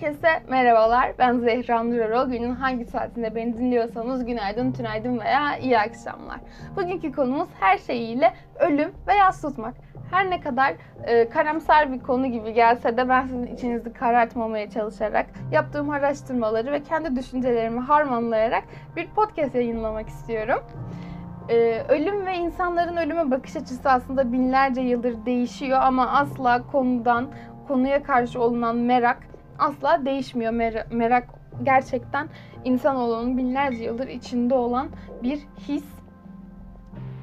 Herkese merhabalar. Ben Zehra Nurarol. Günün hangi saatinde beni dinliyorsanız günaydın, tünaydın veya iyi akşamlar. Bugünkü konumuz her şeyiyle ölüm ve yas tutmak. Her ne kadar e, karamsar bir konu gibi gelse de ben sizin içinizi karartmamaya çalışarak yaptığım araştırmaları ve kendi düşüncelerimi harmanlayarak bir podcast yayınlamak istiyorum. Ee, ölüm ve insanların ölüme bakış açısı aslında binlerce yıldır değişiyor ama asla konudan konuya karşı olunan merak asla değişmiyor. Mer- merak gerçekten insanoğlunun binlerce yıldır içinde olan bir his.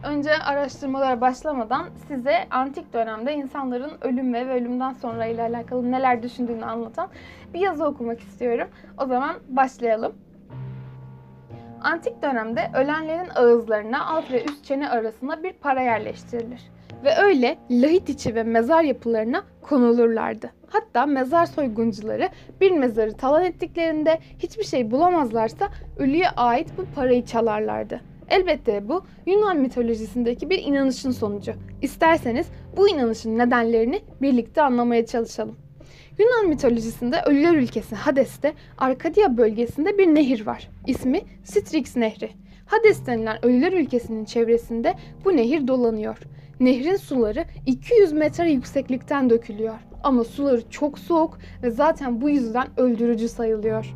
Önce araştırmalara başlamadan size antik dönemde insanların ölüm ve ölümden sonra ile alakalı neler düşündüğünü anlatan bir yazı okumak istiyorum. O zaman başlayalım. Antik dönemde ölenlerin ağızlarına alt ve üst çene arasında bir para yerleştirilir. Ve öyle lahit içi ve mezar yapılarına konulurlardı. Hatta mezar soyguncuları bir mezarı talan ettiklerinde hiçbir şey bulamazlarsa ölüye ait bu parayı çalarlardı. Elbette bu Yunan mitolojisindeki bir inanışın sonucu. İsterseniz bu inanışın nedenlerini birlikte anlamaya çalışalım. Yunan mitolojisinde ölüler ülkesi Hades'te Arkadia bölgesinde bir nehir var. İsmi Styx Nehri. Hades denilen ölüler ülkesinin çevresinde bu nehir dolanıyor. Nehrin suları 200 metre yükseklikten dökülüyor. Ama suları çok soğuk ve zaten bu yüzden öldürücü sayılıyor.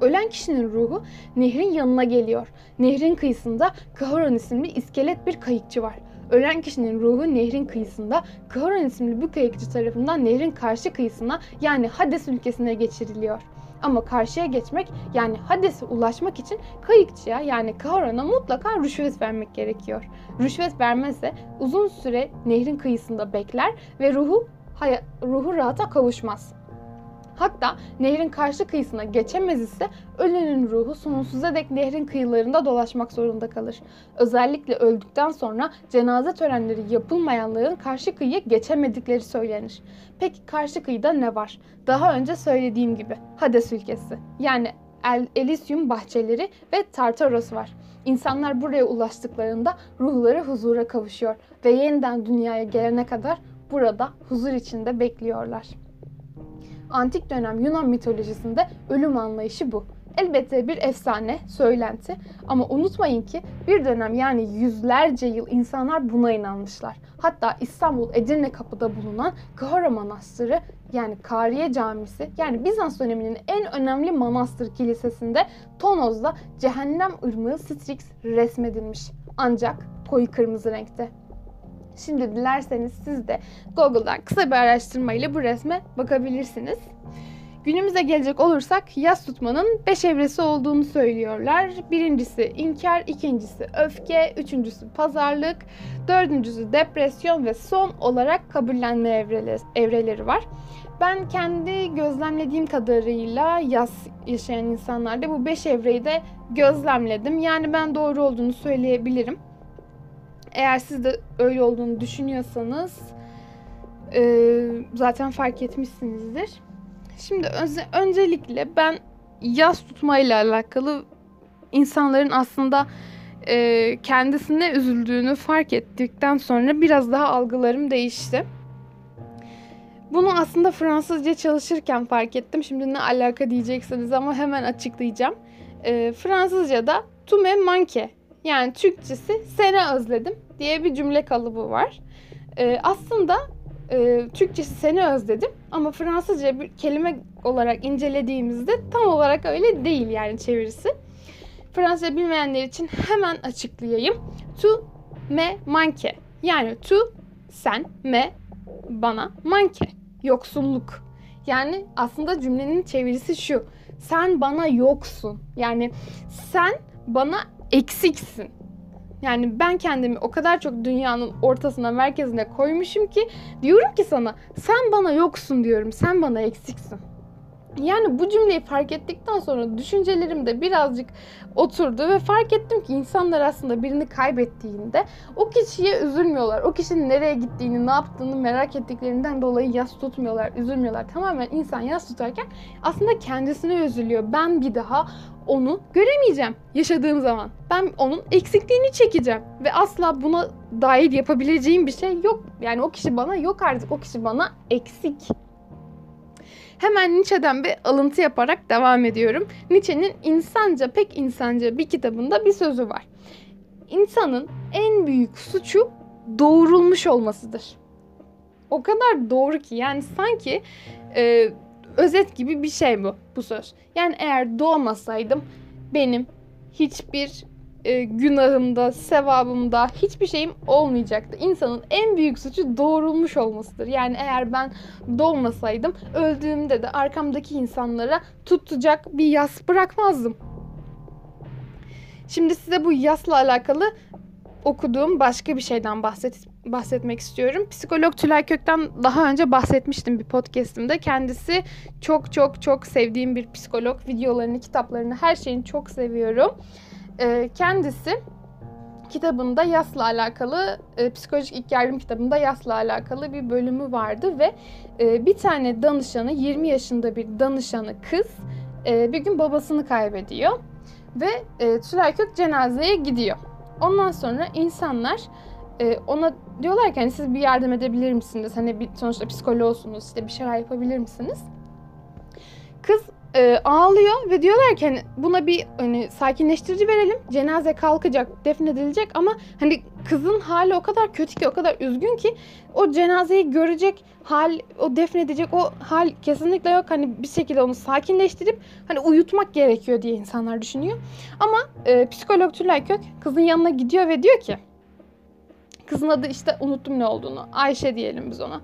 Ölen kişinin ruhu nehrin yanına geliyor. Nehrin kıyısında Kahoran isimli iskelet bir kayıkçı var. Ölen kişinin ruhu nehrin kıyısında Kahoran isimli bir kayıkçı tarafından nehrin karşı kıyısına yani Hades ülkesine geçiriliyor. Ama karşıya geçmek yani Hades'e ulaşmak için kayıkçıya yani Kahoran'a mutlaka rüşvet vermek gerekiyor. Rüşvet vermezse uzun süre nehrin kıyısında bekler ve ruhu ruhu rahata kavuşmaz. Hatta nehrin karşı kıyısına geçemez ise ölenin ruhu sonsuza dek nehrin kıyılarında dolaşmak zorunda kalır. Özellikle öldükten sonra cenaze törenleri yapılmayanların karşı kıyıya geçemedikleri söylenir. Peki karşı kıyıda ne var? Daha önce söylediğim gibi Hades ülkesi yani El Elysium bahçeleri ve Tartaros var. İnsanlar buraya ulaştıklarında ruhları huzura kavuşuyor ve yeniden dünyaya gelene kadar burada huzur içinde bekliyorlar. Antik dönem Yunan mitolojisinde ölüm anlayışı bu. Elbette bir efsane, söylenti ama unutmayın ki bir dönem yani yüzlerce yıl insanlar buna inanmışlar. Hatta İstanbul Edirne Kapı'da bulunan Kahora Manastırı yani Kariye Camisi yani Bizans döneminin en önemli manastır kilisesinde Tonoz'da cehennem ırmağı Styx resmedilmiş. Ancak koyu kırmızı renkte. Şimdi dilerseniz siz de Google'dan kısa bir araştırmayla bu resme bakabilirsiniz. Günümüze gelecek olursak yas tutmanın 5 evresi olduğunu söylüyorlar. Birincisi inkar, ikincisi öfke, üçüncüsü pazarlık, dördüncüsü depresyon ve son olarak kabullenme evreleri, var. Ben kendi gözlemlediğim kadarıyla yas yaşayan insanlarda bu 5 evreyi de gözlemledim. Yani ben doğru olduğunu söyleyebilirim. Eğer siz de öyle olduğunu düşünüyorsanız e, zaten fark etmişsinizdir. Şimdi öncelikle ben yaz tutmayla alakalı insanların aslında e, kendisine üzüldüğünü fark ettikten sonra biraz daha algılarım değişti. Bunu aslında Fransızca çalışırken fark ettim. Şimdi ne alaka diyeceksiniz ama hemen açıklayacağım. E, Fransızca'da tu me manque yani Türkçesi seni özledim diye bir cümle kalıbı var. E, aslında e, Türkçesi seni özledim ama Fransızca bir kelime olarak incelediğimizde tam olarak öyle değil yani çevirisi. Fransızca bilmeyenler için hemen açıklayayım. Tu me manke yani tu sen me bana manke yoksulluk. Yani aslında cümlenin çevirisi şu. Sen bana yoksun. Yani sen bana eksiksin. Yani ben kendimi o kadar çok dünyanın ortasına, merkezine koymuşum ki diyorum ki sana sen bana yoksun diyorum. Sen bana eksiksin. Yani bu cümleyi fark ettikten sonra düşüncelerim de birazcık oturdu ve fark ettim ki insanlar aslında birini kaybettiğinde o kişiye üzülmüyorlar. O kişinin nereye gittiğini, ne yaptığını merak ettiklerinden dolayı yas tutmuyorlar, üzülmüyorlar. Tamamen insan yas tutarken aslında kendisine üzülüyor. Ben bir daha onu göremeyeceğim yaşadığım zaman. Ben onun eksikliğini çekeceğim ve asla buna dair yapabileceğim bir şey yok. Yani o kişi bana yok artık. O kişi bana eksik. Hemen Nietzsche'den bir alıntı yaparak devam ediyorum. Nietzsche'nin insanca pek insanca bir kitabında bir sözü var. İnsanın en büyük suçu doğurulmuş olmasıdır. O kadar doğru ki yani sanki e, özet gibi bir şey bu bu söz. Yani eğer doğmasaydım benim hiçbir e, günahımda, sevabımda hiçbir şeyim olmayacaktı. İnsanın en büyük suçu doğrulmuş olmasıdır. Yani eğer ben doğmasaydım öldüğümde de arkamdaki insanlara tutacak bir yas bırakmazdım. Şimdi size bu yasla alakalı okuduğum başka bir şeyden bahset, bahsetmek istiyorum. Psikolog Tülay Kök'ten daha önce bahsetmiştim bir podcastimde. Kendisi çok çok çok sevdiğim bir psikolog. Videolarını, kitaplarını, her şeyini çok seviyorum. Ee, kendisi kitabında yasla alakalı, e, psikolojik ilk yardım kitabında yasla alakalı bir bölümü vardı ve e, bir tane danışanı, 20 yaşında bir danışanı kız e, bir gün babasını kaybediyor ve e, Tülay Kök cenazeye gidiyor. Ondan sonra insanlar e, ona diyorlar ki hani siz bir yardım edebilir misiniz? Hani bir, sonuçta psikologsunuz işte bir şeyler yapabilir misiniz? Kız e, ağlıyor ve diyorlar ki hani buna bir hani sakinleştirici verelim. Cenaze kalkacak, defnedilecek ama hani kızın hali o kadar kötü ki, o kadar üzgün ki o cenazeyi görecek hal, o defnedecek o hal kesinlikle yok. Hani bir şekilde onu sakinleştirip hani uyutmak gerekiyor diye insanlar düşünüyor. Ama e, psikolog Tülay Kök kızın yanına gidiyor ve diyor ki kızın adı işte unuttum ne olduğunu. Ayşe diyelim biz ona.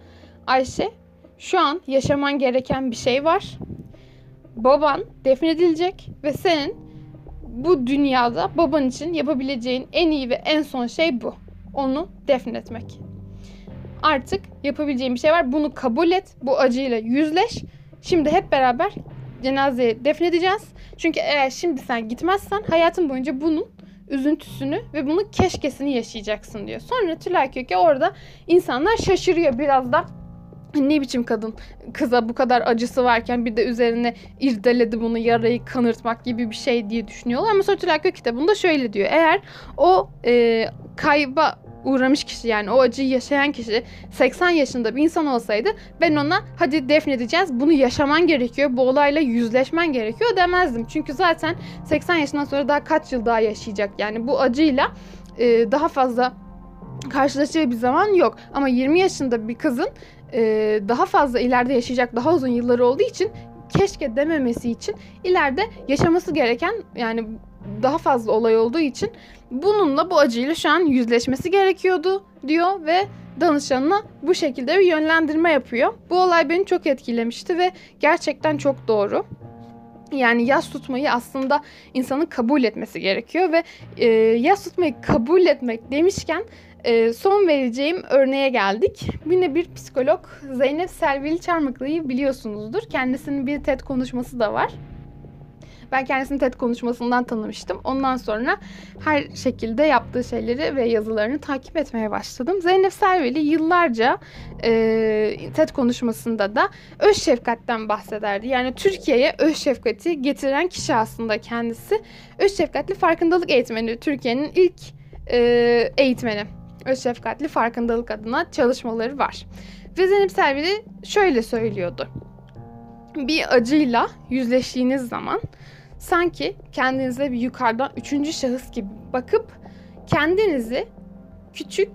Ayşe şu an yaşaman gereken bir şey var baban defnedilecek ve senin bu dünyada baban için yapabileceğin en iyi ve en son şey bu. Onu defnetmek. Artık yapabileceğin bir şey var. Bunu kabul et. Bu acıyla yüzleş. Şimdi hep beraber cenazeyi defnedeceğiz. Çünkü eğer şimdi sen gitmezsen hayatın boyunca bunun üzüntüsünü ve bunun keşkesini yaşayacaksın diyor. Sonra Tülay Köke orada insanlar şaşırıyor biraz da ne biçim kadın kıza bu kadar acısı varken bir de üzerine irdeledi bunu yarayı kanırtmak gibi bir şey diye düşünüyorlar. Ama Sotil Hakkı kitabında şöyle diyor. Eğer o e, kayba uğramış kişi yani o acıyı yaşayan kişi 80 yaşında bir insan olsaydı ben ona hadi defnedeceğiz bunu yaşaman gerekiyor bu olayla yüzleşmen gerekiyor demezdim. Çünkü zaten 80 yaşından sonra daha kaç yıl daha yaşayacak yani bu acıyla e, daha fazla karşılaşacağı bir zaman yok. Ama 20 yaşında bir kızın e, daha fazla ileride yaşayacak daha uzun yılları olduğu için keşke dememesi için ileride yaşaması gereken yani daha fazla olay olduğu için bununla bu acıyla şu an yüzleşmesi gerekiyordu diyor ve danışanına bu şekilde bir yönlendirme yapıyor. Bu olay beni çok etkilemişti ve gerçekten çok doğru. Yani yas tutmayı aslında insanın kabul etmesi gerekiyor ve e, yas tutmayı kabul etmek demişken e, son vereceğim örneğe geldik. Yine bir psikolog Zeynep Selvili Çarmıklı'yı biliyorsunuzdur. Kendisinin bir TED konuşması da var. Ben kendisini TED konuşmasından tanımıştım. Ondan sonra her şekilde yaptığı şeyleri ve yazılarını takip etmeye başladım. Zeynep Selvili yıllarca e, TED konuşmasında da öz şefkatten bahsederdi. Yani Türkiye'ye öz şefkati getiren kişi aslında kendisi. Öz şefkatli farkındalık eğitmeni Türkiye'nin ilk e, eğitmeni öz şefkatli farkındalık adına çalışmaları var. Ve Zeynep Selvili şöyle söylüyordu. Bir acıyla yüzleştiğiniz zaman sanki kendinize bir yukarıdan üçüncü şahıs gibi bakıp kendinizi küçük,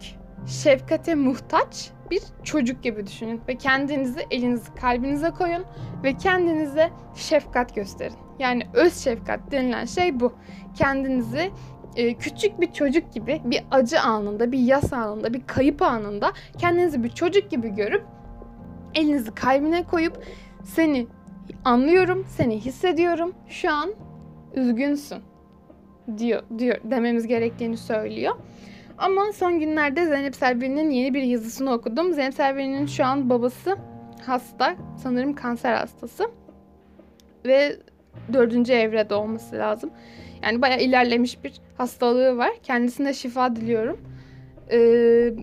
şefkate muhtaç bir çocuk gibi düşünün ve kendinizi elinizi kalbinize koyun ve kendinize şefkat gösterin. Yani öz şefkat denilen şey bu. Kendinizi e, küçük bir çocuk gibi bir acı anında, bir yas anında, bir kayıp anında kendinizi bir çocuk gibi görüp elinizi kalbine koyup seni anlıyorum, seni hissediyorum. Şu an üzgünsün diyor diyor dememiz gerektiğini söylüyor. Ama son günlerde Zeynep Selvi'nin yeni bir yazısını okudum. Zeynep Selvi'nin şu an babası hasta. Sanırım kanser hastası. Ve dördüncü evrede olması lazım. Yani bayağı ilerlemiş bir hastalığı var. Kendisine şifa diliyorum. Ee,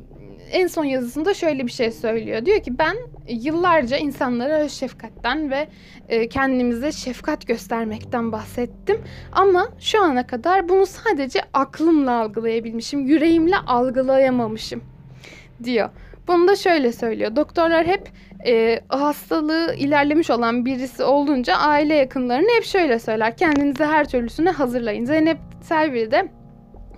en son yazısında şöyle bir şey söylüyor. Diyor ki ben yıllarca insanlara şefkatten ve e, kendimize şefkat göstermekten bahsettim. Ama şu ana kadar bunu sadece aklımla algılayabilmişim, yüreğimle algılayamamışım diyor. Bunu da şöyle söylüyor. Doktorlar hep e, hastalığı ilerlemiş olan birisi olunca aile yakınlarını hep şöyle söyler. Kendinizi her türlüsüne hazırlayın. Zeynep Selvi de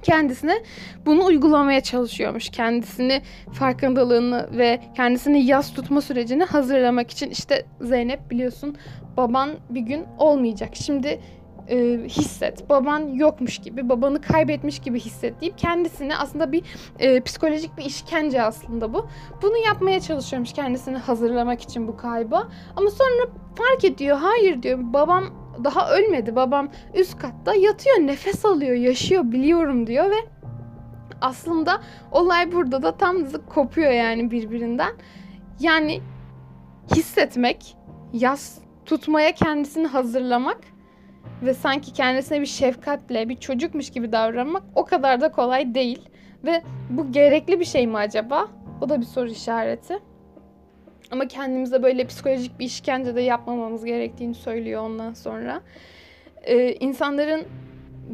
kendisine bunu uygulamaya çalışıyormuş. Kendisini farkındalığını ve kendisini yas tutma sürecini hazırlamak için işte Zeynep biliyorsun baban bir gün olmayacak. Şimdi e, hisset. Baban yokmuş gibi, babanı kaybetmiş gibi hisset deyip kendisine aslında bir e, psikolojik bir işkence aslında bu. Bunu yapmaya çalışıyormuş kendisini hazırlamak için bu kayba. Ama sonra fark ediyor. Hayır diyor. Babam daha ölmedi. Babam üst katta yatıyor, nefes alıyor, yaşıyor biliyorum diyor ve aslında olay burada da tam kopuyor yani birbirinden. Yani hissetmek, yas tutmaya kendisini hazırlamak ve sanki kendisine bir şefkatle bir çocukmuş gibi davranmak o kadar da kolay değil. Ve bu gerekli bir şey mi acaba? O da bir soru işareti. Ama kendimize böyle psikolojik bir işkence de yapmamamız gerektiğini söylüyor ondan sonra. Ee, insanların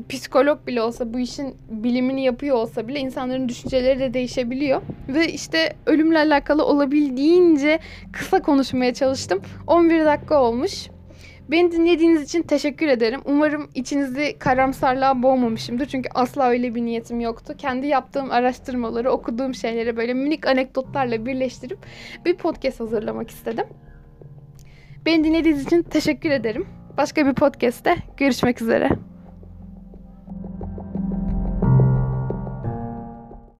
psikolog bile olsa bu işin bilimini yapıyor olsa bile insanların düşünceleri de değişebiliyor. Ve işte ölümle alakalı olabildiğince kısa konuşmaya çalıştım. 11 dakika olmuş. Beni dinlediğiniz için teşekkür ederim. Umarım içinizi karamsarlığa boğmamışımdır. Çünkü asla öyle bir niyetim yoktu. Kendi yaptığım araştırmaları, okuduğum şeyleri böyle minik anekdotlarla birleştirip bir podcast hazırlamak istedim. Beni dinlediğiniz için teşekkür ederim. Başka bir podcast'te görüşmek üzere.